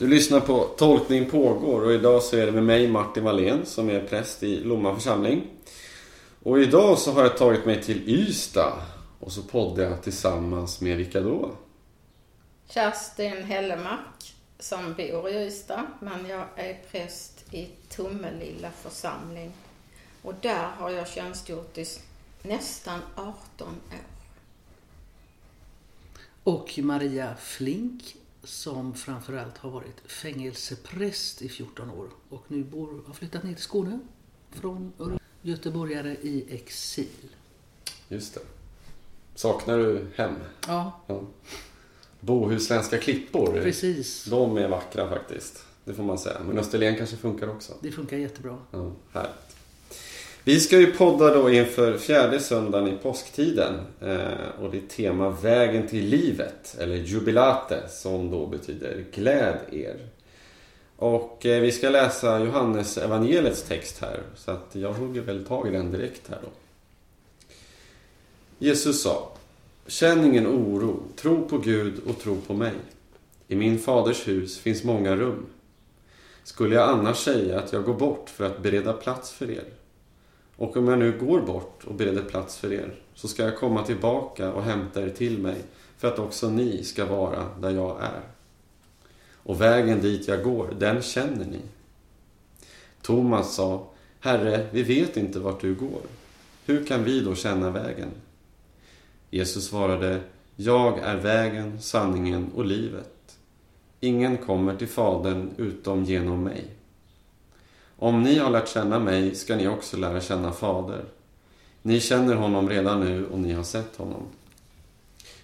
Du lyssnar på Tolkning pågår och idag så är det med mig Martin Wallén som är präst i Lomma församling. Och idag så har jag tagit mig till Ystad och så poddar jag tillsammans med vilka då? Kerstin Hellemark som bor i Ystad, men jag är präst i Tummelilla församling. Och där har jag tjänstgjort i nästan 18 år. Och Maria Flink som framförallt har varit fängelsepräst i 14 år och nu bor, har flyttat ner till Skåne från Göteborgare i exil. Just det. Saknar du hem? Ja. ja. Bohuslänska klippor. Precis. De är vackra faktiskt. Det får man säga. Men Österlen kanske funkar också. Det funkar jättebra. Ja, härligt. Vi ska ju podda då inför fjärde söndagen i påsktiden. Eh, och det är tema Vägen till livet. Eller jubilate som då betyder gläd er. Och eh, vi ska läsa Johannes evangeliets text här. Så att jag hugger väl tag i den direkt här då. Jesus sa Känn ingen oro, tro på Gud och tro på mig. I min faders hus finns många rum. Skulle jag annars säga att jag går bort för att bereda plats för er? Och om jag nu går bort och bereder plats för er, så ska jag komma tillbaka och hämta er till mig, för att också ni ska vara där jag är. Och vägen dit jag går, den känner ni. Thomas sa, Herre, vi vet inte vart du går. Hur kan vi då känna vägen? Jesus svarade, Jag är vägen, sanningen och livet. Ingen kommer till Fadern utom genom mig. Om ni har lärt känna mig ska ni också lära känna Fader. Ni känner honom redan nu och ni har sett honom.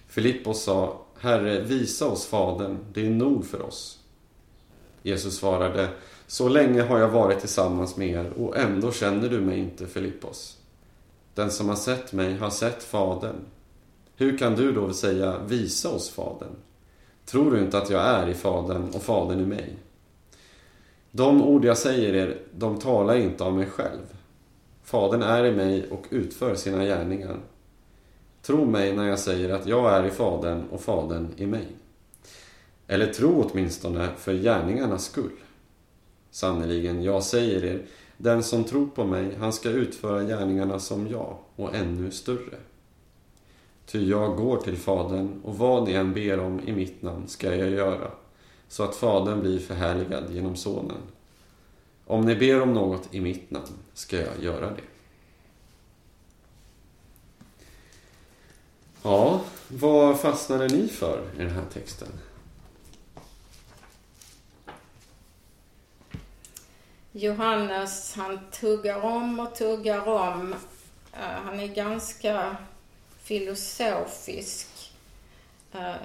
Filippos sa, Herre, visa oss Fadern, det är nog för oss. Jesus svarade, så länge har jag varit tillsammans med er och ändå känner du mig inte, Filippos. Den som har sett mig har sett Fadern. Hur kan du då säga, visa oss Fadern? Tror du inte att jag är i Fadern och Fadern i mig? De ord jag säger er, de talar inte av mig själv. Fadern är i mig och utför sina gärningar. Tro mig när jag säger att jag är i Fadern och Fadern i mig. Eller tro åtminstone för gärningarnas skull. Sannerligen, jag säger er, den som tror på mig, han ska utföra gärningarna som jag och ännu större. Ty jag går till Fadern och vad ni än ber om i mitt namn ska jag göra så att Fadern blir förhärligad genom Sonen. Om ni ber om något i mitt namn ska jag göra det. Ja, vad fastnade ni för i den här texten? Johannes, han tuggar om och tuggar om. Eh, han är ganska filosofisk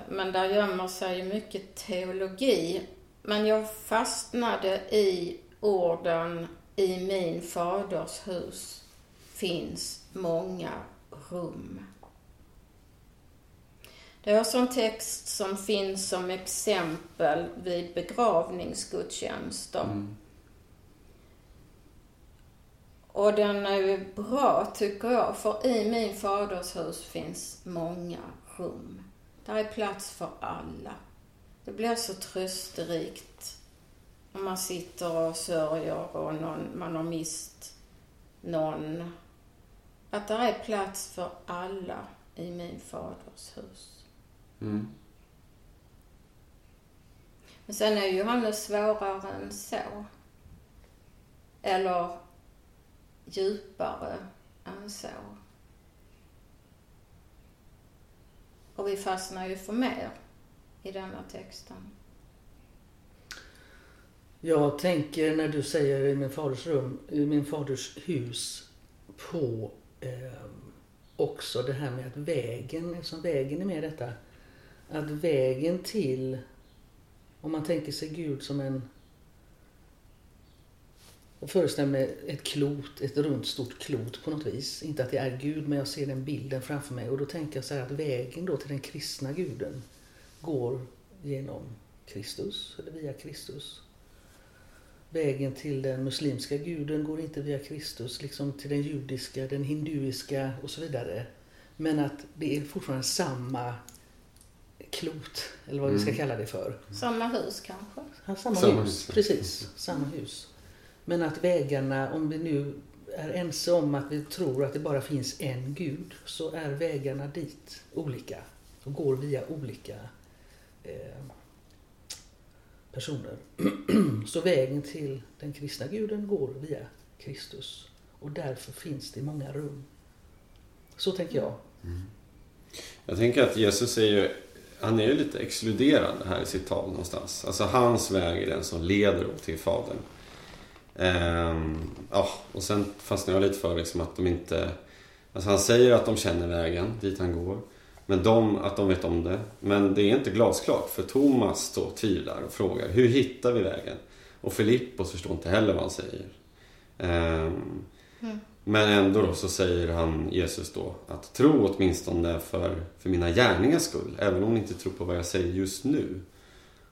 men där gömmer sig mycket teologi. Men jag fastnade i orden i min faders hus finns många rum. Det är också en text som finns som exempel vid begravningsgudstjänster. Mm. Och den är ju bra, tycker jag, för i min faders hus finns många rum. Där är plats för alla. Det blir så trösterikt om man sitter och sörjer och någon, man har mist någon. Att det är plats för alla i min faders hus. Mm. Men sen är Johannes svårare än så. Eller djupare än så. Och vi fastnar ju för mer i denna texten. Jag tänker när du säger i min faders rum, i min faders hus, på eh, också det här med att vägen, eftersom vägen är med i detta, att vägen till, om man tänker sig Gud som en jag föreställer mig ett klot, ett runt stort klot på något vis. Inte att det är Gud, men jag ser den bilden framför mig. Och då tänker jag så här att vägen då till den kristna guden går genom Kristus, eller via Kristus. Vägen till den muslimska guden går inte via Kristus, liksom till den judiska, den hinduiska och så vidare. Men att det är fortfarande samma klot, eller vad vi ska Mm. kalla det för. Samma hus kanske? Ja, samma, Samma hus, hus. precis. Samma hus. Men att vägarna, om vi nu är ense om att vi tror att det bara finns en gud, så är vägarna dit olika. Och går via olika eh, personer. så vägen till den kristna guden går via Kristus. Och därför finns det många rum. Så tänker jag. Mm. Jag tänker att Jesus är ju, han är ju lite exkluderande här i sitt tal någonstans. Alltså hans väg är den som leder upp till Fadern. Ehm, ja, och sen fastnar jag lite för liksom att de inte... Alltså han säger att de känner vägen dit han går. Men de, att de vet om det. Men det är inte glasklart för Thomas då tvivlar och frågar hur hittar vi vägen? Och Filippos förstår inte heller vad han säger. Ehm, Mm. men ändå då så säger han, Jesus då, att tro åtminstone för, för mina gärningars skull. Även om ni inte tror på vad jag säger just nu.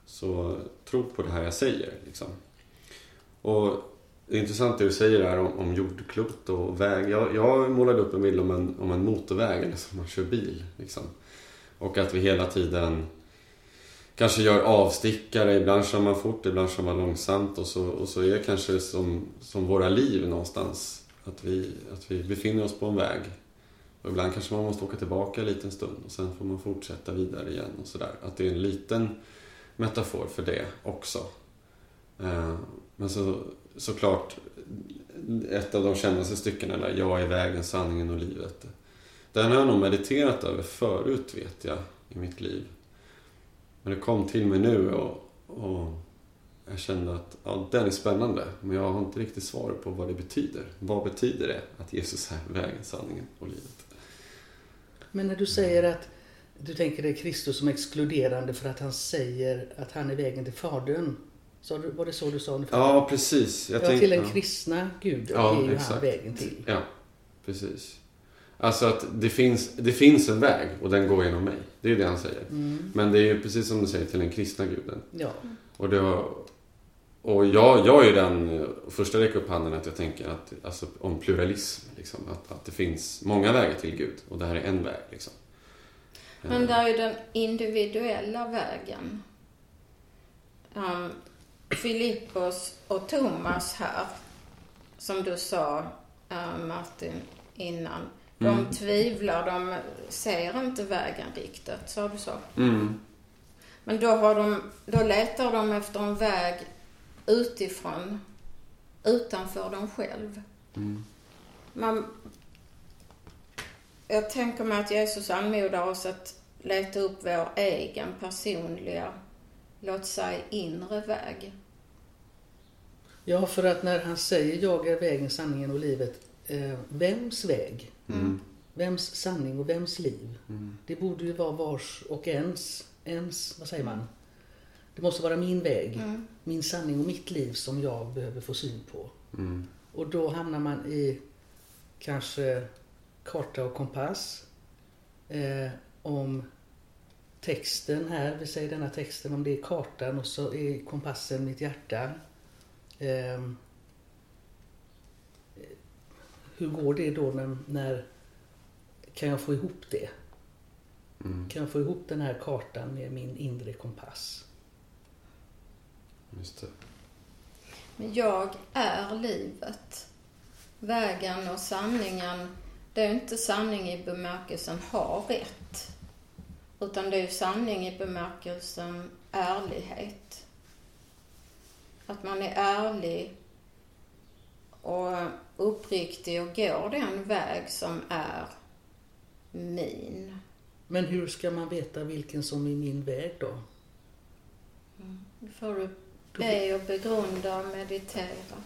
Så tro på det här jag säger. Liksom. Och det är intressant det du säger här om, om jordklot och väg. Jag, jag målade upp en bild om en, om en motorväg, eller som man kör bil. Liksom. Och att vi hela tiden kanske gör avstickare. Ibland kör man fort, ibland kör man långsamt. Och så, och så är det kanske som, som våra liv någonstans. Att vi, att vi befinner oss på en väg. Och ibland kanske man måste åka tillbaka en liten stund och sen får man fortsätta vidare igen och sådär. Att det är en liten metafor för det också. Eh, men så, såklart, ett av de kändaste styckena där, Jag är vägen, sanningen och livet. Den har jag nog mediterat över förut vet jag i mitt liv. Men det kom till mig nu och, och jag kände att ja, den är spännande. Men jag har inte riktigt svar på vad det betyder. Vad betyder det att Jesus är vägen, sanningen och livet? Men när du säger att du tänker dig Kristus som exkluderande för att han säger att han är vägen till Fadern. Så var det så du sa ungefär? Ja, precis. Jag ja, tänkte- till den kristna guden Ja, är ju han exakt. vägen till. Ja, precis. Alltså att det finns, det finns en väg och den går genom mig. Det är det han säger. Mm. Men det är ju precis som du säger till den kristna guden. Ja. Och, det har, och jag, jag är ju den eh, första räcka upp handen att jag tänker att, alltså, om pluralism. Liksom, att, att det finns många vägar till Gud och det här är en väg. Liksom. Men där är ju den individuella vägen. Um, Filippos och Thomas här, som du sa eh, Martin innan. De Mm. tvivlar, de ser inte vägen riktigt, sa du så? Mm. Men då, har de, då letar de efter en väg utifrån, utanför dem själv. Mm. Man, jag tänker mig att Jesus anmodar oss att leta upp vår egen personliga, låt säga inre väg. Ja, för att när han säger jag är vägen, sanningen och livet. Eh, vems väg? Mm. Vems sanning och vems liv? Mm. Det borde ju vara vars och ens, ens, vad säger man? Det måste vara min väg, Mm. min sanning och mitt liv som jag behöver få syn på. Mm. Och då hamnar man i kanske karta och kompass. Eh, om texten här, vi säger denna texten, om det är kartan och så är kompassen mitt hjärta. Eh, hur går det då när, när kan jag få ihop det? Mm. Kan jag få ihop den här kartan med min inre kompass? Just det. Men jag är livet. Vägen och sanningen, det är inte sanning i bemärkelsen ha rätt. Utan det är sanning i bemärkelsen ärlighet. Att man är ärlig och uppriktig och går den väg som är min. Men hur ska man veta vilken som är min väg då? Då får du be och begrunda och meditera.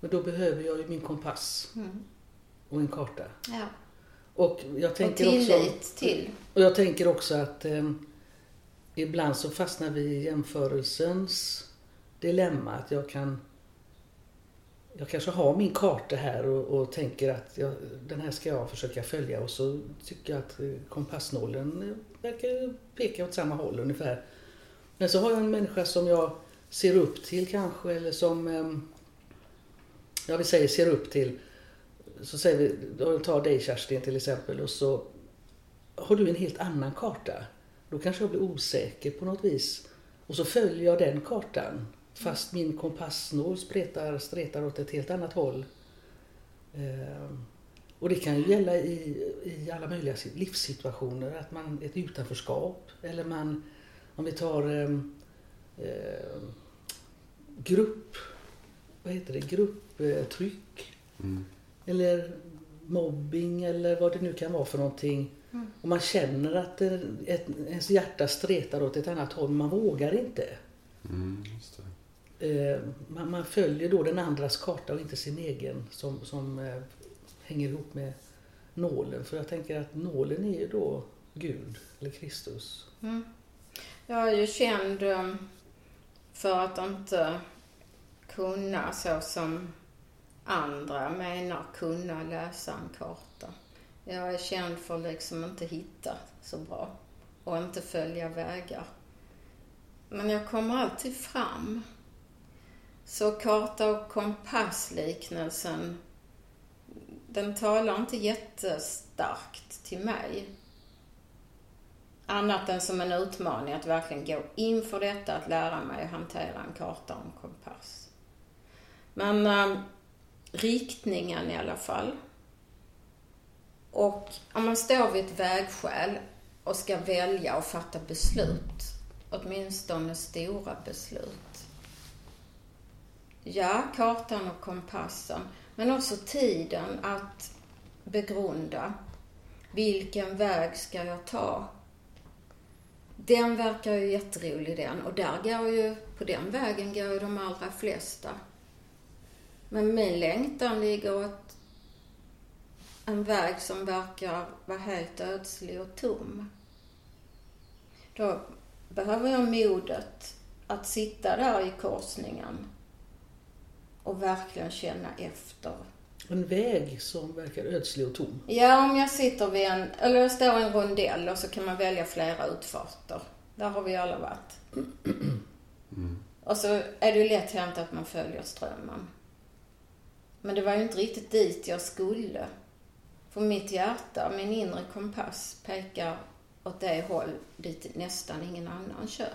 Men då behöver jag ju min kompass Mm. och en karta. Ja. Och jag Och tänker tillit också, till. och jag tänker också att eh, ibland så fastnar vi i jämförelsens dilemma. Att jag kan jag kanske har min karta här och, och tänker att jag, den här ska jag försöka följa och så tycker jag att eh, kompassnålen verkar peka åt samma håll ungefär. Men så har jag en människa som jag ser upp till kanske eller som ehm, ja vi säger ser upp till. Så säger vi, då tar dig Kerstin till exempel och så har du en helt annan karta. Då kanske jag blir osäker på något vis. Och så följer jag den kartan. Fast min kompassnål spretar, stretar åt ett helt annat håll. Eh, och det kan ju gälla i, i alla möjliga livssituationer. Att man, ett utanförskap eller man, om vi tar eh, eh, grupp, vad heter det, grupptryck. Mm. Eller mobbing eller vad det nu kan vara för någonting. Mm. Och man känner att ett, ens hjärta stretar åt ett annat håll, man vågar inte. Mm, just det. Eh, man, man följer då den andras karta och inte sin egen som, som eh, hänger ihop med nålen. För jag tänker att nålen är ju då Gud eller Kristus. Mm. Jag är ju känd eh, för att inte kunna så som andra menar kunna läsa en karta. Jag är känd för att liksom inte hitta så bra och inte följa vägar. Men jag kommer alltid fram. Så karta och kompassliknelsen, den talar inte jättestarkt till mig. Annat än som en utmaning att verkligen gå in för detta, att lära mig att hantera en karta och en kompass. Men eh, riktningen i alla fall. Och om man står vid ett vägskäl och ska välja och fatta beslut, åtminstone stora beslut. Ja, kartan och kompassen, men också tiden att begrunda. Vilken väg ska jag ta? Den verkar ju jätterolig den och där går ju, på den vägen går ju de allra flesta. Men min längtan ligger åt en väg som verkar vara helt ödslig och tom. Då behöver jag modet att sitta där i korsningen och verkligen känna efter. En väg som verkar ödslig och tom. Ja, om jag sitter vid en, eller jag står i en rondell och så kan man välja flera utfarter. Där har vi alla varit. Mm. Och så är det ju lätt hänt att man följer strömmen. Men det var ju inte riktigt dit jag skulle. För mitt hjärta, min inre kompass, pekar åt det håll dit nästan ingen annan kör.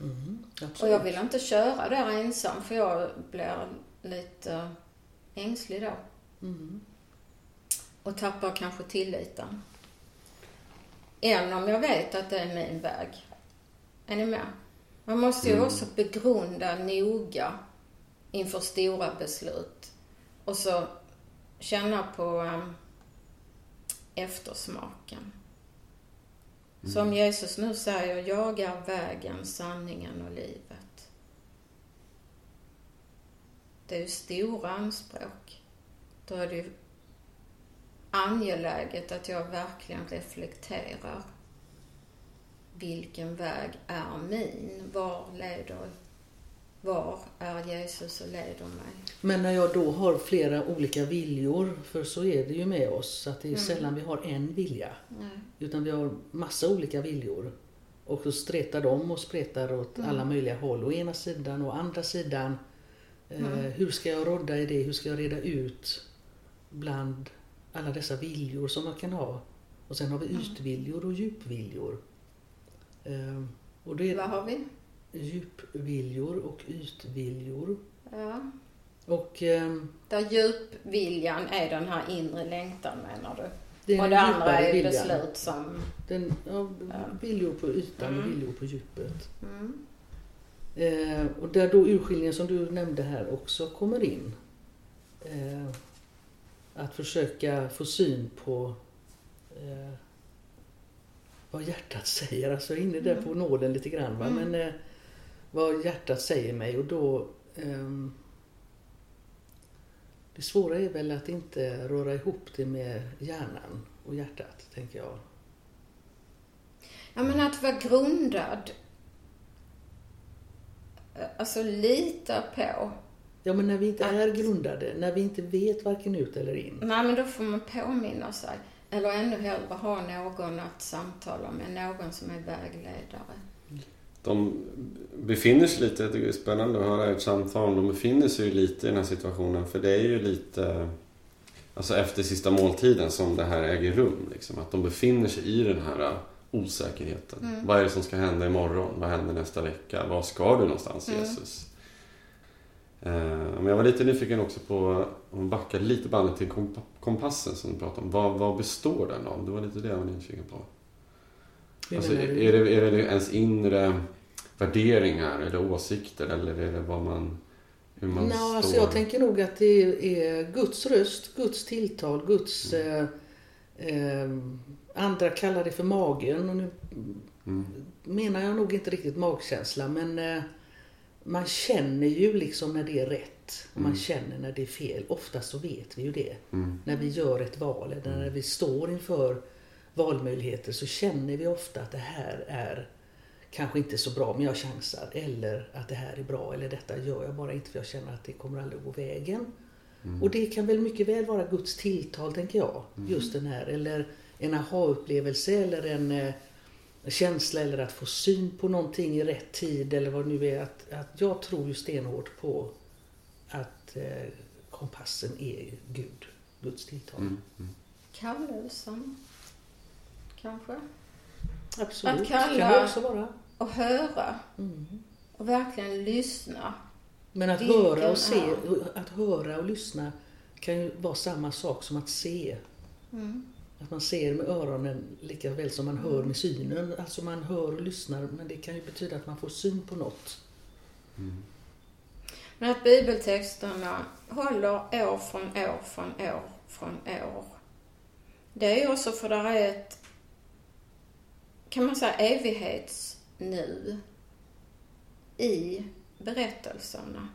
Mm. Och jag vill inte köra där ensam för jag blir lite ängslig då. Mm. Och tappar kanske tilliten. Än om jag vet att det är min väg. Är ni med? Man måste ju Mm. också begrunda noga inför stora beslut. Och så känna på um, eftersmaken. Som Jesus nu säger, jag är vägen, sanningen och livet. Det är ju stora anspråk. Då är det ju angeläget att jag verkligen reflekterar. Vilken väg är min? Var leder, var är Jesus och leder mig? Men när jag då har flera olika viljor, för så är det ju med oss, att det är Mm. sällan vi har en vilja. Nej. Utan vi har massa olika viljor. Och så stretar de och spretar åt Mm. alla möjliga håll. Å ena sidan och andra sidan. Eh, Mm. hur ska jag rodda i det? Hur ska jag reda ut bland alla dessa viljor som man kan ha? Och sen har vi Mm. ytviljor och djupviljor. Eh, och det Vad har vi? Djupviljor och ytviljor. Ja. Och ehm, Där djupviljan är den här inre längtan menar du? det och det andra är viljan. beslut som... Den, ja, viljor på ytan och Mm. viljor på djupet. Mm. Eh, och där då urskiljningen som du nämnde här också kommer in. Eh, att försöka få syn på eh, vad hjärtat säger. Alltså jag är inne där Mm. på nåden lite grann. Va? Mm. Men eh, vad hjärtat säger mig och då ehm, det svåra är väl att inte röra ihop det med hjärnan och hjärtat, tänker jag. Ja, men att vara grundad. Alltså lita på. Ja, men när vi inte Att- är grundade, när vi inte vet varken ut eller in. Nej, men då får man påminna sig. Eller ännu hellre ha någon att samtala med, någon som är vägledare. De befinner sig lite, jag tycker det är spännande att höra ert samtal, de befinner sig ju lite i den här situationen för det är ju lite Alltså efter sista måltiden som det här äger rum. Liksom, att de befinner sig i den här osäkerheten. Mm. Vad är det som ska hända imorgon? Vad händer nästa vecka? Var ska du någonstans Mm. Jesus? Eh, Men jag var lite nyfiken också på, om vi backar lite bandet till komp- kompassen som du pratade om. Vad, vad består den av? Det var lite det jag var nyfiken på. Alltså, är, det, är det ens inre värderingar eller åsikter eller är det vad man, hur man Nå, står? alltså jag tänker nog att det är Guds röst, Guds tilltal, Guds... Eh, eh, andra kallar det för magen. Och nu Mm. menar jag nog inte riktigt magkänsla men eh, man känner ju liksom när det är rätt och man Mm. känner när det är fel. Oftast så vet vi ju det. Mm. När vi gör ett val eller när vi står inför valmöjligheter så känner vi ofta att det här är kanske inte så bra men jag chansar. Eller att det här är bra eller detta gör jag bara inte för jag känner att det kommer aldrig gå vägen. Mm. Och det kan väl mycket väl vara Guds tilltal tänker jag. Just den här. Eller en aha-upplevelse eller en eh, känsla eller att få syn på någonting i rätt tid eller vad det nu är. Att, att jag tror ju stenhårt på att eh, kompassen är Gud. Guds tilltal. Mm. Mm. Kallelsen, kanske. Absolut. Att kalla- kan det också vara. Och höra Mm. och verkligen lyssna. Men att Vilken höra och se, är- att höra och lyssna kan ju vara samma sak som att se. Mm. Att man ser med öronen lika väl som man hör med synen. Alltså man hör och lyssnar men det kan ju betyda att man får syn på något. Men att bibeltexterna håller år från år från år från år. Det är ju också för det är ett, kan man säga, nu, i berättelserna.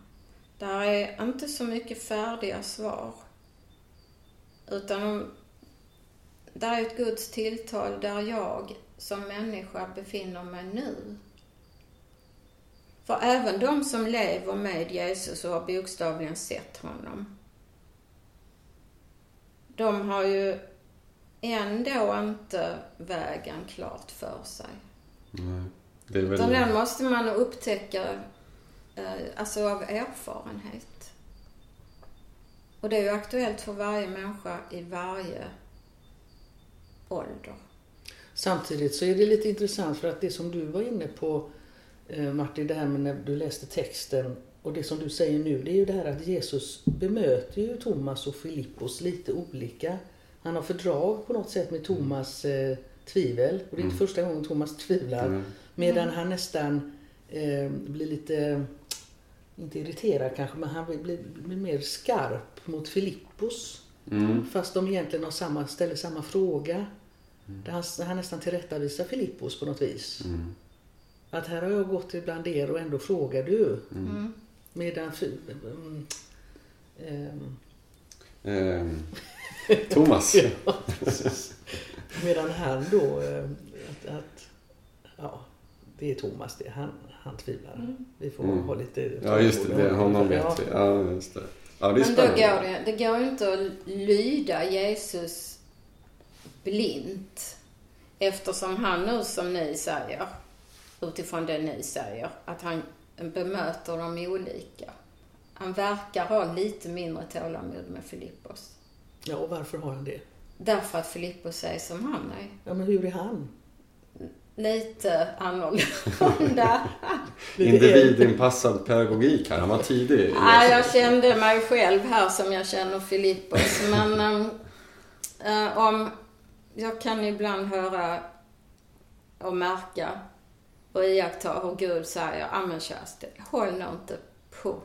Där är inte så mycket färdiga svar. Utan där är ett Guds tilltal där jag som människa befinner mig nu. För även de som lever med Jesus och har bokstavligen sett honom, de har ju ändå inte vägen klart för sig. Nej. Det väl... Utan den måste man upptäcka eh, alltså av erfarenhet. Och det är ju aktuellt för varje människa i varje ålder. Samtidigt så är det lite intressant för att det som du var inne på eh, Martin, det här med när du läste texten och det som du säger nu det är ju det här att Jesus bemöter ju Thomas och Filippos lite olika. Han har fördrag på något sätt med Thomas eh, tvivel och det är inte Mm. första gången Thomas tvivlar. Mm. Medan han nästan eh, blir lite, inte irriterad kanske, men han blir, blir, mer skarp mot Filippos. Mm. Fast de egentligen har samma, ställer samma fråga. Där han, han nästan tillrättavisar Filippos på något vis. Mm. Att här har jag gått ibland er och ändå frågar du. Mm. Medan... Mm, ehm, Ehm, Thomas. ja, precis. Medan han då... eh, Att, att, ja, det är Thomas det. Han, han tvivlar. Vi får Mm. ha lite... Ja, just det. det honom vet vi. Ja, just det. Ja, det är Men då går det, det går ju inte att lyda Jesus blint. Eftersom han nu, som ni säger, utifrån det ni säger, att han bemöter dem olika. Han verkar ha lite mindre tålamod med Filippos. Ja, och varför har han det? Därför att Filippos är som han är. Ja, men hur är han? Lite annorlunda. Individinpassad pedagogik här. Han var tidig. Ja, jag kände mig själv här som jag känner Filippos. Men äh, om... Jag kan ibland höra och märka och iaktta hur Gud säger, ja men Kerstin, håll nu inte på.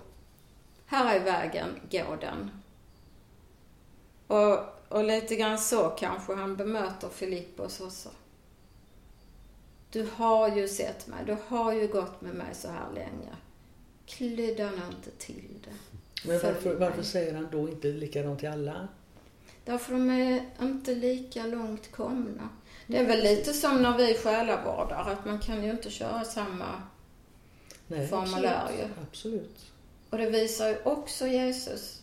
Här är vägen, gå den. Och, och lite grann så kanske han bemöter Filippos också. Du har ju sett mig, du har ju gått med mig så här länge. Klydda nu inte till det. Men varför, varför säger han då inte likadant till alla? Därför de är inte lika långt komna. Det är väl lite som när vi själavårdar, att man kan ju inte köra samma... Nej, Formulär absolut. Absolut. Och det visar ju också Jesus.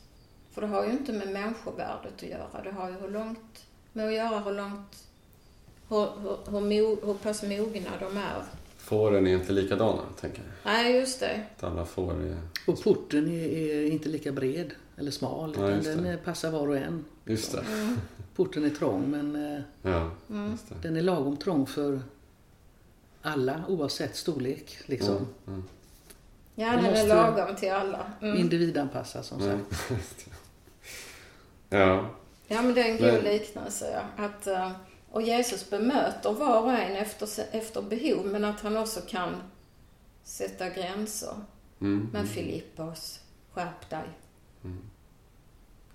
För det har ju inte med människovärdet att göra. Det har ju hur långt, med att göra hur långt, hur, hur, hur, mo, hur pass mogna de är. Fåren är inte likadana, tänker jag. Nej, just det. Att alla får är... Och porten är, är inte lika bred eller smal. Ja, utan den eh, passar var och en. Just det. Mm. porten är trång men eh, Ja, Mm. just det. den är lagom trång för alla oavsett storlek. Liksom. Mm, mm. Ja, den är lagom till alla. Mm. Individanpassad som Mm. sagt. Ja, Ja, men det är en Men- god liknelse. Ja. Att, eh, och Jesus bemöter var och en efter, efter behov, men att han också kan sätta gränser. mm, Men. Filippos, skärp dig. Mm.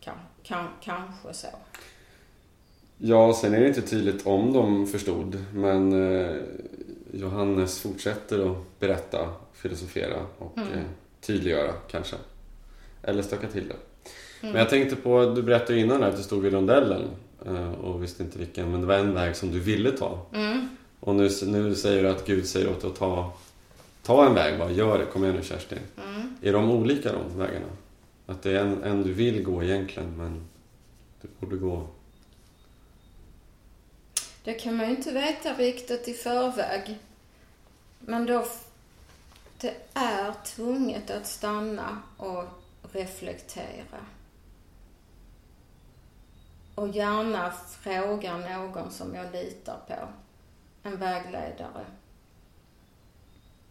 Kan, kan, kanske så. Ja, sen är det inte tydligt om de förstod, men eh, Johannes fortsätter att berätta, filosofera och Mm. eh, tydliggöra kanske. Eller stöka till det. Mm. Men jag tänkte på, du berättade innan att du stod vid rondellen eh, och visste inte vilken, men det var en väg som du ville ta. Mm. Och nu, nu säger du att Gud säger åt dig att ta, ta en väg bara, gör det, kom igen nu Kerstin. Mm. Är de olika de vägarna? Att det är en, en du vill gå egentligen, men du borde gå... Det kan man ju inte veta riktigt i förväg. Men då... Det är tvunget att stanna och reflektera. Och gärna fråga någon som jag litar på. En vägledare.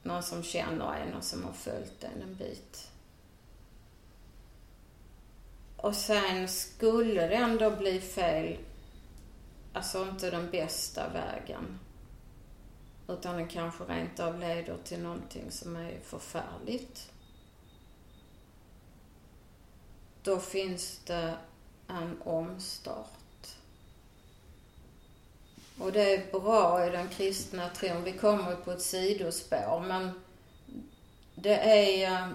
Någon som känner en och som har följt en en bit. Och sen skulle det ändå bli fel alltså inte den bästa vägen. Utan den kanske rent av leder till någonting som är förfärligt. Då finns det en omstart. Och det är bra i den kristna tron. Vi kommer på ett sidospår men det är eh,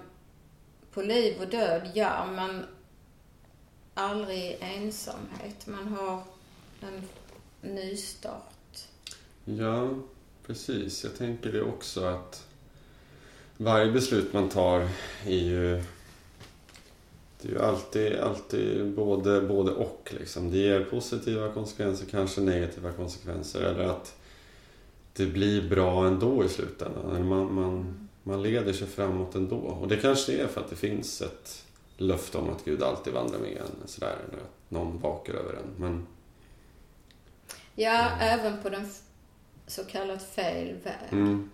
på liv och död, ja, men aldrig i ensamhet. Man har en nystart. Ja, precis. Jag tänker det också att varje beslut man tar är ju... Det är ju alltid, alltid både, både och. Liksom. Det ger positiva konsekvenser, kanske negativa konsekvenser. Eller att det blir bra ändå i slutändan. Man, man, man leder sig framåt ändå. Och det kanske är för att det finns ett löfte om att Gud alltid vandrar med en. Sådär, eller att någon vakar över en. Men Ja, även på den så kallat fel väg. mm,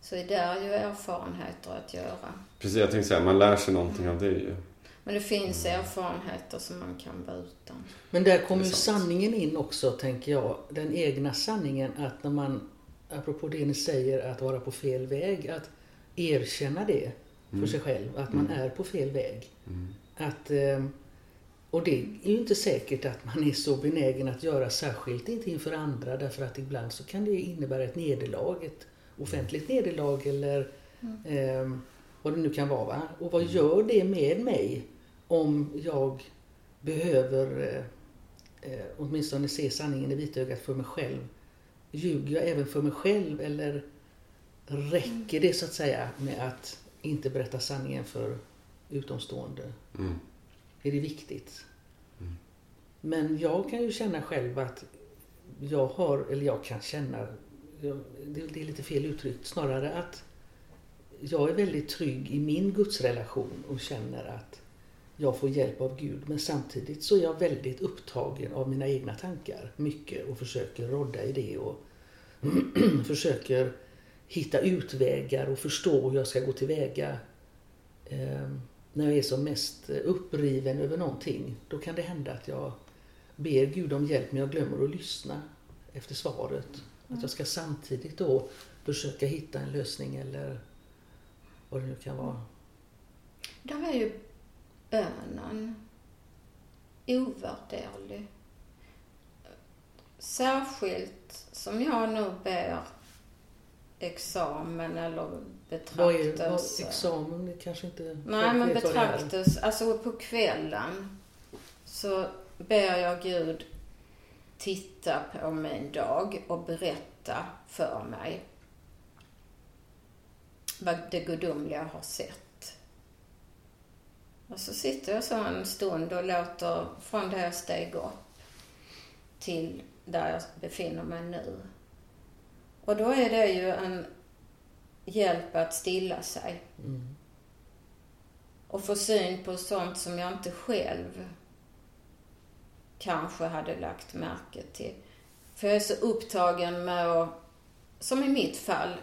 Så är där ju erfarenheter att göra. precis, jag tänkte säga, man lär sig någonting av det ju. Men det finns erfarenheter som man kan vara utan. Men där kommer ju sanningen in också, tänker jag. Den egna sanningen att när man, apropå det ni säger, att vara på fel väg, att erkänna det för sig själv, att man är på fel väg. Mm. Att, eh, och det är ju inte säkert att man är så benägen att göra, särskilt inte inför andra, därför att ibland så kan det innebära ett nederlag, ett offentligt nederlag eller eh, vad det nu kan vara. Va? Och vad gör det med mig om jag behöver eh, eh, åtminstone se sanningen i vitögat för mig själv? Ljuger jag även för mig själv eller räcker det så att säga med att inte berätta sanningen för utomstående? Mm. Är det viktigt? Men jag kan ju känna själv att jag har, eller jag kan känna, det är lite fel uttryckt, snarare att jag är väldigt trygg i min gudsrelation och känner att jag får hjälp av Gud. Men samtidigt så är jag väldigt upptagen av mina egna tankar mycket och försöker rodda i det och försöker hitta utvägar och förstå hur jag ska gå tillväga. Eh, när jag är som mest uppriven över någonting, då kan det hända att jag ber Gud om hjälp men jag glömmer att lyssna efter svaret. Att jag ska samtidigt då försöka hitta en lösning eller vad det nu kan vara. Där är ju bönen ovärderlig. Särskilt som jag nu ber examen eller Vad är vad, betraktelse. examen? Det kanske inte Nej, men betraktelse. Alltså på kvällen så ber jag Gud titta på min dag och berätta för mig vad det gudomliga har sett. Och så sitter jag så en stund och låter från där jag steg upp till där jag befinner mig nu. Och då är det ju en hjälp att stilla sig Mm. och få syn på sånt som jag inte själv kanske hade lagt märke till. För jag är så upptagen med att, som i mitt fall,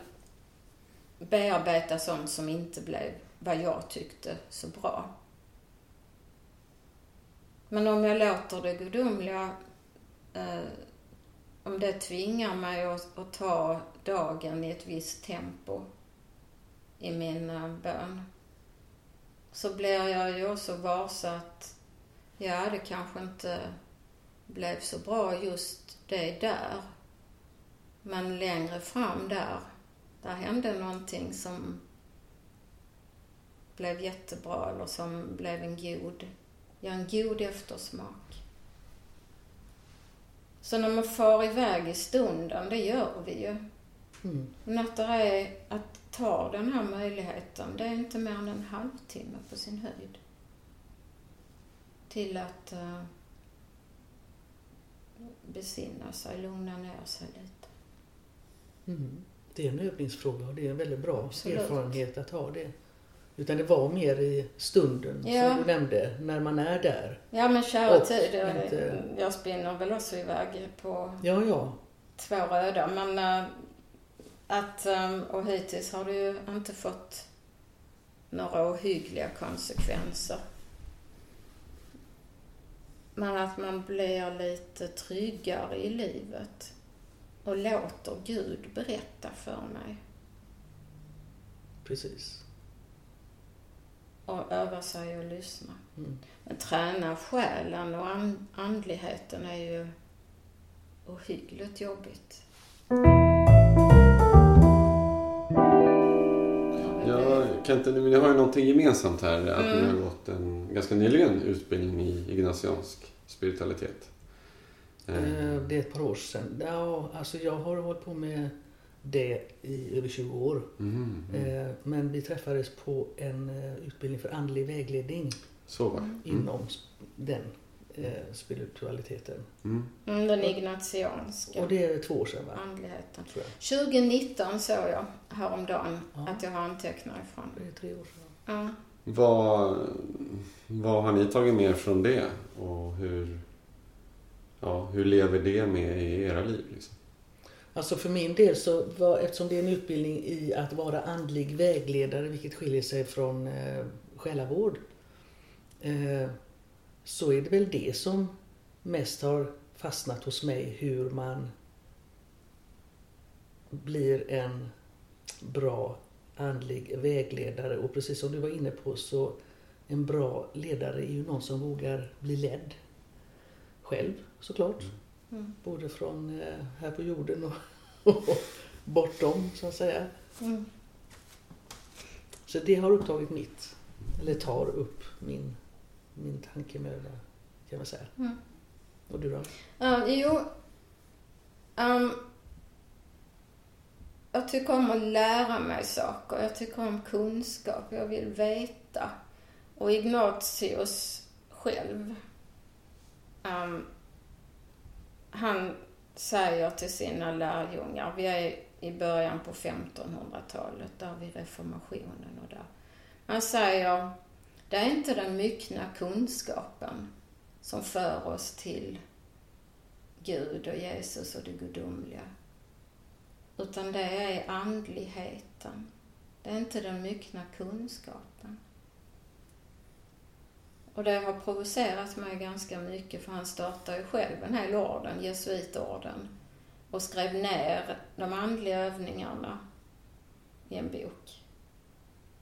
bearbeta sånt som inte blev vad jag tyckte så bra. Men om jag låter det gudomliga, eh, om det tvingar mig att, att ta dagen i ett visst tempo i min eh, bön, så blir jag ju också varse att, ja, det kanske inte blev så bra just det där. Men längre fram där, där hände någonting som blev jättebra eller som blev en god, ja en god eftersmak. Så när man far iväg i stunden, det gör vi ju. Mm. Men att det är att ta den här möjligheten, det är inte mer än en halvtimme på sin höjd. Till att uh, besinna sig, lugna ner sig lite. Mm. Det är en övningsfråga och det är en väldigt bra Absolut. erfarenhet att ha det. Utan det var mer i stunden Ja. som du nämnde, när man är där. Ja men kära Och tid, jag, inte- jag spinner väl också iväg på Ja, ja. två röda. Men eh, att, eh, och hittills har det ju inte fått några ohyggliga konsekvenser. Men att man blir lite tryggare i livet och låter Gud berätta för mig Precis. Och öva sig och lyssna. Mm. Men träna själen och an- andligheten är ju ohyggligt jobbigt. Ja, kan inte, ni har ju någonting gemensamt här. Att Mm. ni har gått en ganska nyligen utbildning i ignatiansk spiritualitet. Eh, Det är ett par år sedan. Ja, alltså jag har hållit på med det i över 20 år. mm. Eh, Men vi träffades på en eh, utbildning för andlig vägledning Så. Mm. inom den eh, spiritualiteten. Mm. Mm, den ignatianska Och det är två år sedan va? andligheten. Tror jag. 2019 såg jag häromdagen Ja. att jag har antecknat ifrån. Det är tre år sedan. Ja. Vad, vad har ni tagit med från det? Och hur, ja, hur lever det med i era liv? Liksom? Alltså för min del så var, eftersom det är en utbildning i att vara andlig vägledare, vilket skiljer sig från eh, själavård, eh, så är det väl det som mest har fastnat hos mig, hur man blir en bra andlig vägledare. Och precis som du var inne på så en bra ledare är ju någon som vågar bli ledd själv såklart. Mm. Både från eh, här på jorden och, och bortom så att säga. Mm. Så det har upptagit mitt, eller tar upp min, min tankemöda kan man säga. Mm. Och du då? Ja, jo. ehm, jag tycker om att lära mig saker. Jag tycker om kunskap. Jag vill veta. Och Ignatius själv, ehm, han säger till sina lärjungar, vi är i början på 1500-talet, där vid reformationen och där. Han säger, det är inte den myckna kunskapen som för oss till Gud och Jesus och det gudomliga. Utan det är andligheten. Det är inte den myckna kunskapen. Och det har provocerat mig ganska mycket för han startade ju själv den här orden, jesuitorden, och skrev ner de andliga övningarna i en bok.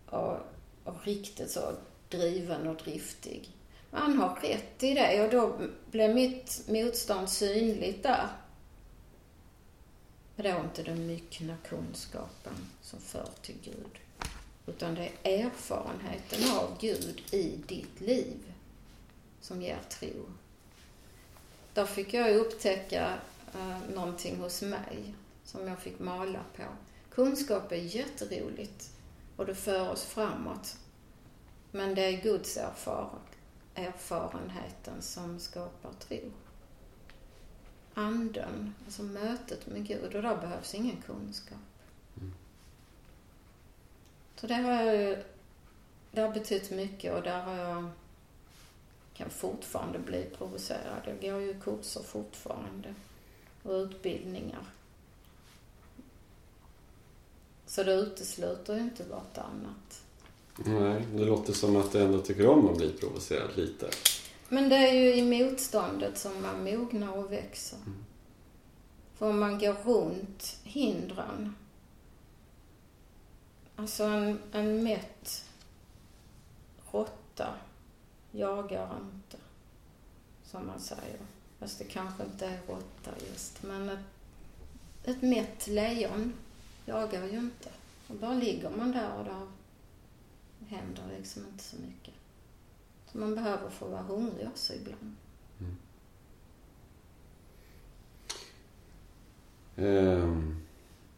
Och, och riktigt så driven och driftig. Men han har rätt i det och då blev mitt motstånd synligt där. Men det var inte den myckna kunskapen som för till Gud. Utan det är erfarenheten av Gud i ditt liv som ger tro. Där fick jag upptäcka eh, någonting hos mig som jag fick mala på. Kunskap är jätteroligt och det för oss framåt. Men det är Guds erfarenheten som skapar tro. Anden, alltså mötet med Gud och där behövs ingen kunskap. Så det har jag det har betytt mycket och där har jag kan fortfarande bli provocerad. Jag går ju kurser fortfarande och utbildningar. Så det utesluter ju inte vartannat. Nej, det låter som att du ändå tycker om att bli provocerad lite. Men det är ju i motståndet som man mognar och växer. Mm. För om man går runt hindren. Alltså en, en mätt råtta jagar inte, som man säger. Fast det kanske inte är råtta just. Men ett, ett mätt lejon jagar ju inte. Och bara ligger man där och där händer liksom inte så mycket. Så man behöver få vara hungrig också ibland. Mm. Ehm,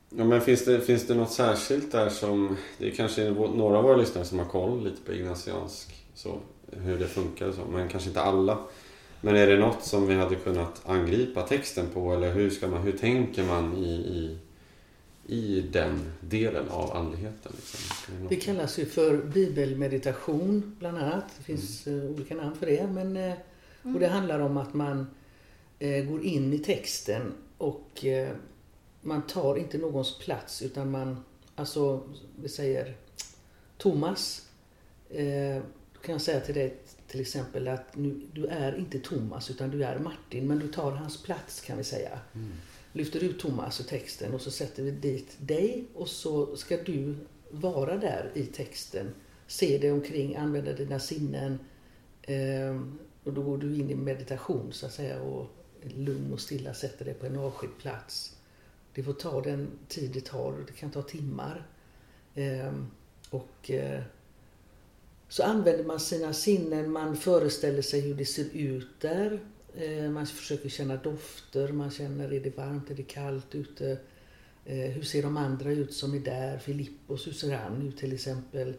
Ja, men finns det, finns det något särskilt där som... Det är kanske några av våra lyssnare som har koll lite på ignatiansk, så, hur det funkar och så, men kanske inte alla. Men är det något som vi hade kunnat angripa texten på eller hur, ska man, hur tänker man i, i, i den delen av andligheten? Liksom? Något- Det kallas ju för bibelmeditation bland annat. Det finns Mm. eh, olika namn för det. Men, eh, och det handlar om att man eh, går in i texten och man tar inte någons plats utan man, alltså vi säger Thomas, eh, kan jag säga till dig till exempel att nu, du är inte Thomas utan du är Martin men du tar hans plats kan vi säga. Mm. Lyfter ut Thomas ur texten och så sätter vi dit dig och så ska du vara där i texten. Se dig omkring, använda dina sinnen. Eh, och då går du in i meditation så att säga och lugn och stilla sätter dig på en avskild plats. Det får ta den tid det tar, det kan ta timmar. Ehm, och eh, så använder man sina sinnen, man föreställer sig hur det ser ut där. Ehm, man försöker känna dofter, man känner är det varmt, är det kallt ute? Ehm, hur ser de andra ut som är där? Filippos, hur ser han ut till exempel?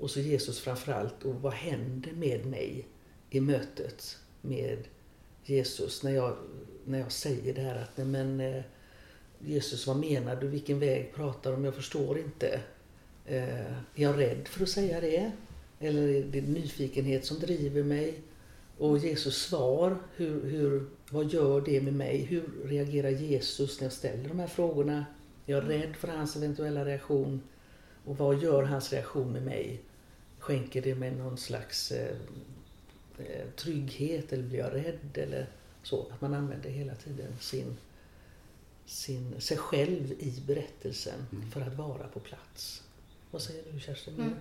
Och så Jesus framförallt. Och vad händer med mig i mötet med Jesus när jag, när jag säger det här att nej men eh, Jesus vad menar du? Vilken väg pratar du om? Jag förstår inte. Eh, Är jag rädd för att säga det? Eller är det nyfikenhet som driver mig? Och Jesus svar, hur, hur, vad gör det med mig? Hur reagerar Jesus när jag ställer de här frågorna? Är jag rädd för hans eventuella reaktion? Och vad gör hans reaktion med mig? Skänker det mig någon slags eh, eh trygghet eller blir jag rädd? Eller så. Att man använder hela tiden sin, sin, sig själv i berättelsen Mm. för att vara på plats. Vad säger du Kerstin? Mm.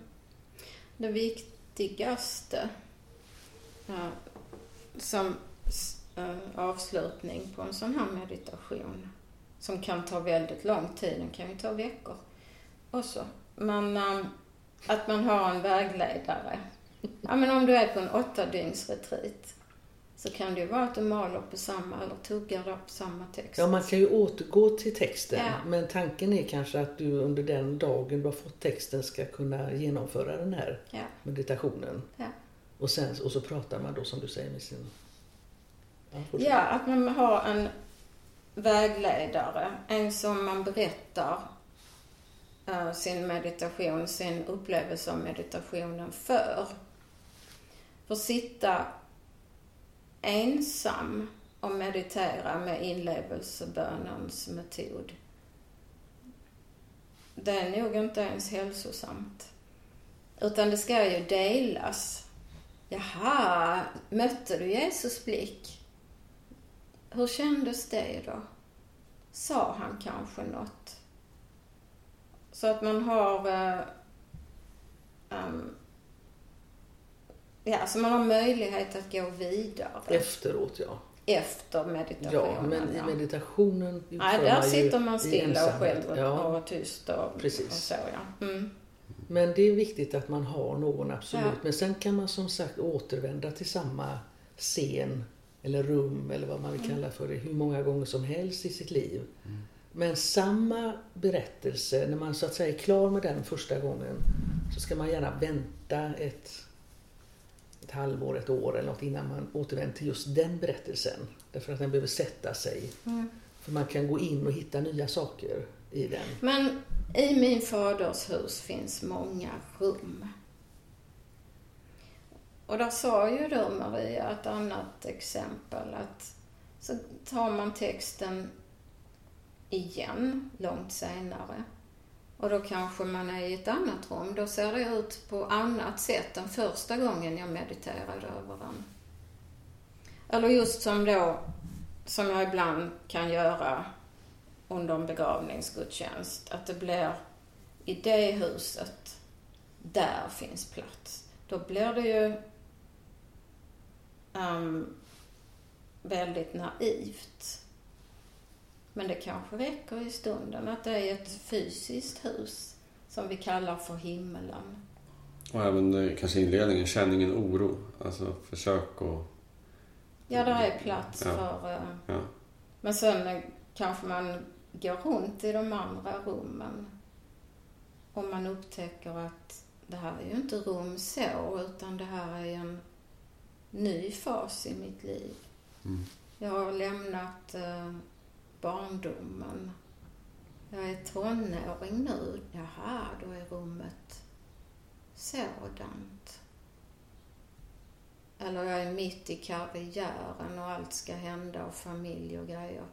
Det viktigaste eh, som eh, avslutning på en sån här meditation som kan ta väldigt lång tid, den kan ju ta veckor också. Men eh, att man har en vägledare. Ja, men om du är på en åtta dygns retreat så kan det ju vara att du maler på samma, eller tuggar på samma text. Ja, man kan ju återgå till texten. Ja. Men tanken är kanske att du under den dagen du har fått texten ska kunna genomföra den här Ja. meditationen. Ja. Och, sen, och så pratar man då som du säger med sin... Ja, att man har en vägledare, en som man berättar eh, sin meditation, sin upplevelse av meditationen för. För sitta ensam och meditera med inlevelsebönens metod. Det är nog inte ens hälsosamt. Utan det ska ju delas. Jaha, mötte du Jesus blick? Hur kändes det då? Sa han kanske något? Så att man har... eh, ehm, ja, så man har möjlighet att gå vidare Efteråt, ja. efter meditationen. Ja, men i ja. meditationen Nej, utför där man sitter man stilla och själv och, Ja, och tyst och, Precis. och så ja. Mm. men det är viktigt att man har någon, absolut. Ja. Men sen kan man som sagt återvända till samma scen eller rum eller vad man Mm. vill kalla för det hur många gånger som helst i sitt liv. Men samma berättelse, när man så att säga är klar med den första gången så ska man gärna vänta ett, ett halvår, ett år eller något innan man återvänder till just den berättelsen. Därför att den behöver sätta sig. Mm. För man kan gå in och hitta nya saker i den. Men i min faders hus finns många rum. och där sa ju du Maria ett annat exempel att så tar man texten igen långt senare. Och då kanske man är i ett annat rum. Då ser det ut på annat sätt än första gången jag mediterade över den. Eller just som då, som jag ibland kan göra under en begravningsgudstjänst, att det blir i det huset, där finns plats. Då blir det ju um, väldigt naivt. Men det kanske räcker i stunden att det är ett fysiskt hus som vi kallar för himmelen. Och även kanske inledningen, känningen oro. Alltså försök att... Ja, där är plats ja. för... Uh, ja. Men sen kanske man går runt i de andra rummen och man upptäcker att det här är ju inte rum så, utan det här är en ny fas i mitt liv. Mm. Jag har lämnat eh, barndomen. Jag är tonåring nu. Jaha, då är rummet sådant. Eller jag är mitt i karriären och allt ska hända och familj och grejer.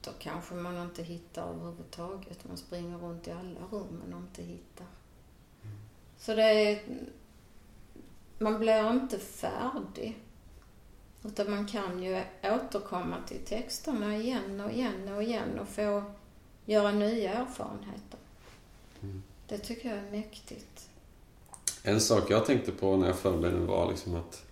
Då kanske man inte hittar överhuvudtaget. Man springer runt i alla rummen och inte hittar. Så det är... Man blir inte färdig. Utan man kan ju återkomma till texterna igen och igen och igen och få göra nya erfarenheter. Mm. Det tycker jag är mäktigt. En sak jag tänkte på när jag förberedde var liksom att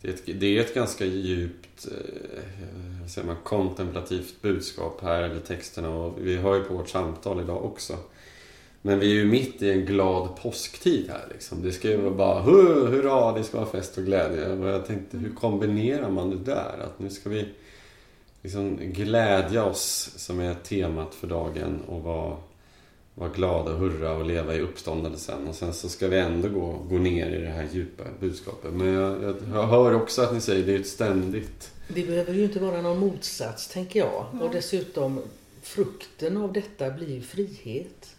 det är ett, det är ett ganska djupt eh, säger man, kontemplativt budskap här, eller texterna. Och vi hör ju på vårt samtal idag också. Men vi är ju mitt i en glad påsktid här. Liksom. Det ska ju vara bara hurra, det ska vara fest och glädje. Och jag tänkte, hur kombinerar man det där? Att nu ska vi liksom glädja oss, som är temat för dagen, och vara, vara glada och hurra och leva i uppståndelsen. Och sen så ska vi ändå gå, gå ner i det här djupa budskapet. Men jag, jag, jag hör också att ni säger det är ett ständigt... Det behöver ju inte vara någon motsats, tänker jag. Och dessutom, frukten av detta blir frihet.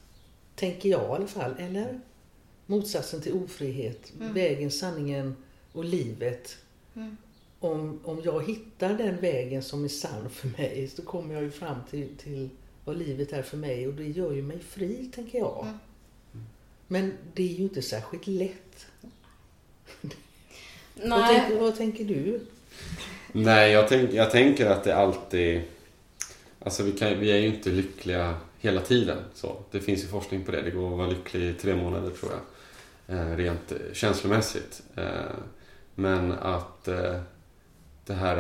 Tänker jag i alla fall. Eller? Motsatsen till ofrihet. Mm. Vägen, sanningen och livet. Mm. Om, om jag hittar den vägen som är sann för mig så kommer jag ju fram till, till vad livet är för mig och det gör ju mig fri, tänker jag. Mm. Men det är ju inte särskilt lätt. Vad, Nej, tänker, vad tänker du? Nej, jag, tänk, jag tänker att det alltid... Alltså vi, kan, vi är ju inte lyckliga hela tiden. Så det finns ju forskning på det. Det går att vara lycklig i tre månader tror jag. Eh, rent eh, känslomässigt. Eh, men att det här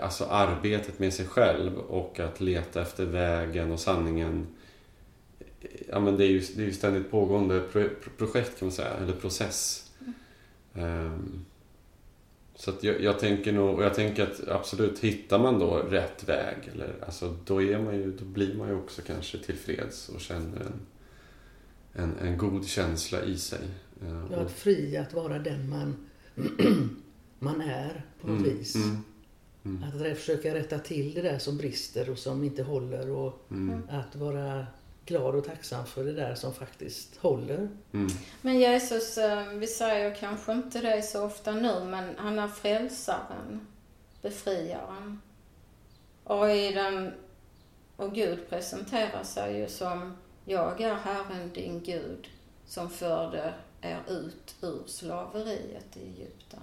alltså arbetet med sig själv och att leta efter vägen och sanningen. Ja, men det är ju, det är ju ständigt pågående pro, projekt kan man säga, eller process. Ehm, så att jag, jag tänker nog, och jag tänker att absolut, hittar man då rätt väg, eller, alltså, då, är man ju, då blir man ju också kanske tillfreds och känner en, en, en god känsla i sig. Eh, Ja, och- att fri att vara den man, man är på något Mm, vis. mm, mm, Att försöka rätta till det där som brister och som inte håller och mm, att vara glad och tacksam för det där som faktiskt håller. mm, men Jesus, eh, vi säger kanske inte det så ofta nu, men han är frälsaren, befriaren. Och i den, och Gud presenterar sig ju som, jag är Herren din Gud som förde er ut ur slaveriet i Egypten.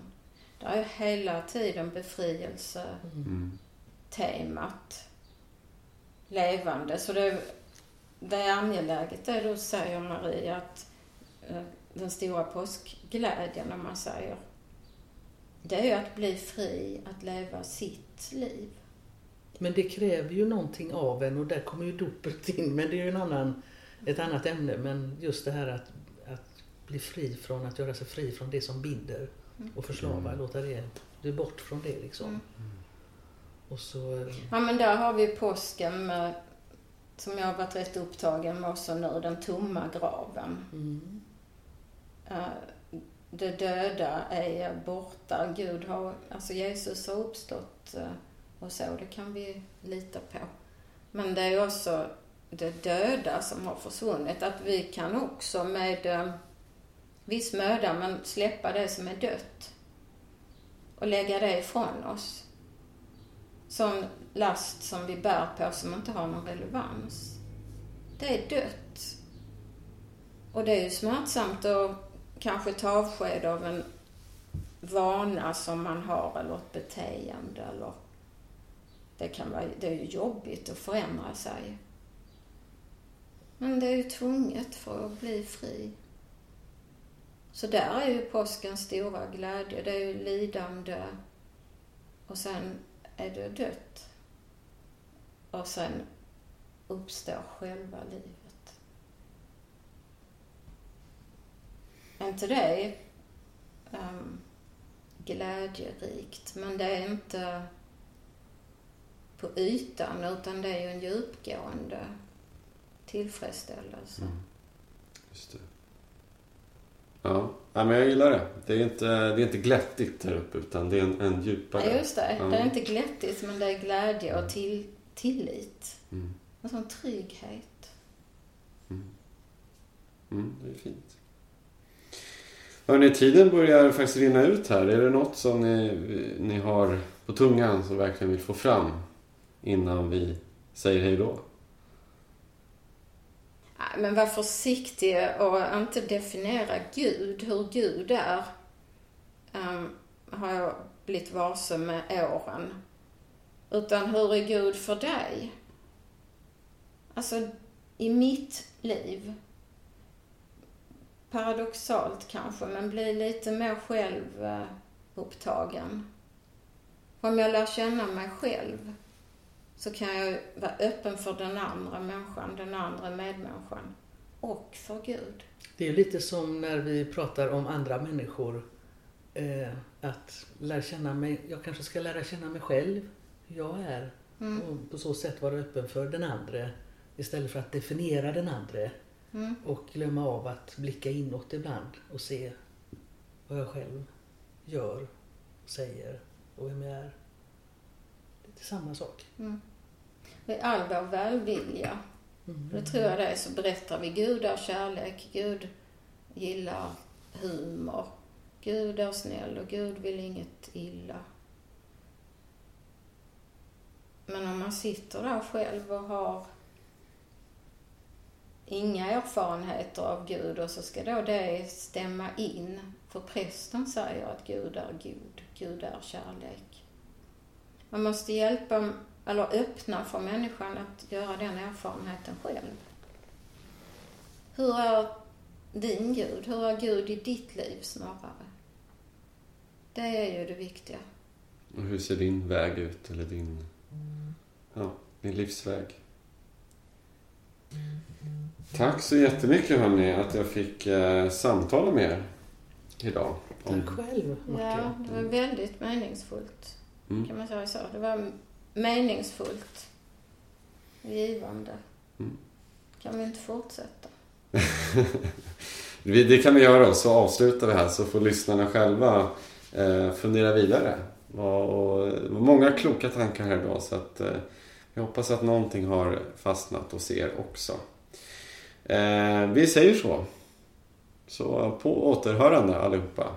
Det är hela tiden befrielse mm, temat levande. Så det, det är angeläget det du säger Maria, att eh, den stora påskglädjen om man säger, det är ju att bli fri, att leva sitt liv. Men det kräver ju någonting av en och där kommer ju dopet in. Men det är ju en annan, ett annat ämne. Men just det här att, att bli fri från, att göra sig fri från det som binder och förslavar. Mm. Låta det, är bort från det liksom. Mm. Och så... eh, Ja men där har vi påsken med, som jag har varit rätt upptagen med också nu, den tomma graven. Mm. Eh, det döda är borta. Gud har, alltså Jesus har uppstått eh, och så, det kan vi lita på. Men det är också det döda som har försvunnit. Att vi kan också med eh, viss möda, men släppa det som är dött och lägga det ifrån oss. Sån last som vi bär på som inte har någon relevans. Det är dött. Och det är ju smärtsamt att kanske ta avsked av en vana som man har eller ett beteende eller det kan vara, det är ju jobbigt att förändra sig. Men det är ju tvunget för att bli fri. Så där är ju påskens stora glädje. Det är ju lidande och sen är det dött. Och sen uppstår själva livet. Är inte det um, glädjerikt? Men det är inte på ytan utan det är ju en djupgående tillfredsställelse. Mm. Just det. Ja. ja, men jag gillar det. Det är inte, det är inte glättigt här uppe utan det är en, en djupare. Ja, just det. Ja. Det är inte glättigt men det är glädje och till, tillit. Mm. En sån trygghet. Mm. Mm, det är fint. Hörrni, tiden börjar faktiskt rinna ut här. Är det något som ni, ni har på tungan som verkligen vill få fram innan vi säger hej då? Men var försiktig och inte definiera Gud, hur Gud är. Um, har jag blivit varse med åren. Utan hur är Gud för dig? Alltså, i mitt liv. Paradoxalt kanske, men bli lite mer självupptagen. Om jag lär känna mig själv så kan jag vara öppen för den andra människan, den andra medmänniskan och för Gud. Det är lite som när vi pratar om andra människor. Eh, att lära känna mig, jag kanske ska lära känna mig själv, hur jag är. Mm. Och på så sätt vara öppen för den andra istället för att definiera den andra. Mm. Och glömma av att blicka inåt ibland och se vad jag själv gör, säger och vem jag är. Det är samma sak. Mm all vår välvilja. Mm. Det tror jag det är, så berättar vi Gud är kärlek, Gud gillar humor, Gud är snäll och Gud vill inget illa. Men om man sitter där själv och har inga erfarenheter av Gud och så ska då det stämma in. För prästen säger att Gud är god, Gud är kärlek. Man måste hjälpa eller öppna för människan att göra den erfarenheten själv. Hur är din Gud? Hur är Gud i ditt liv snarare? Det är ju det viktiga. Och hur ser din väg ut, eller din, ja, din livsväg? Tack så jättemycket hörni att jag fick eh, samtala med er idag. Om... Tack själv, Martin. Ja, det var väldigt meningsfullt. Mm. Kan man säga så. Det var meningsfullt givande. Mm. Kan vi inte fortsätta? det kan vi göra och så avslutar vi här så får lyssnarna själva eh, fundera vidare. Och, många kloka tankar här idag så att eh, jag hoppas att någonting har fastnat hos er också. Eh, vi säger så. Så på återhörande allihopa.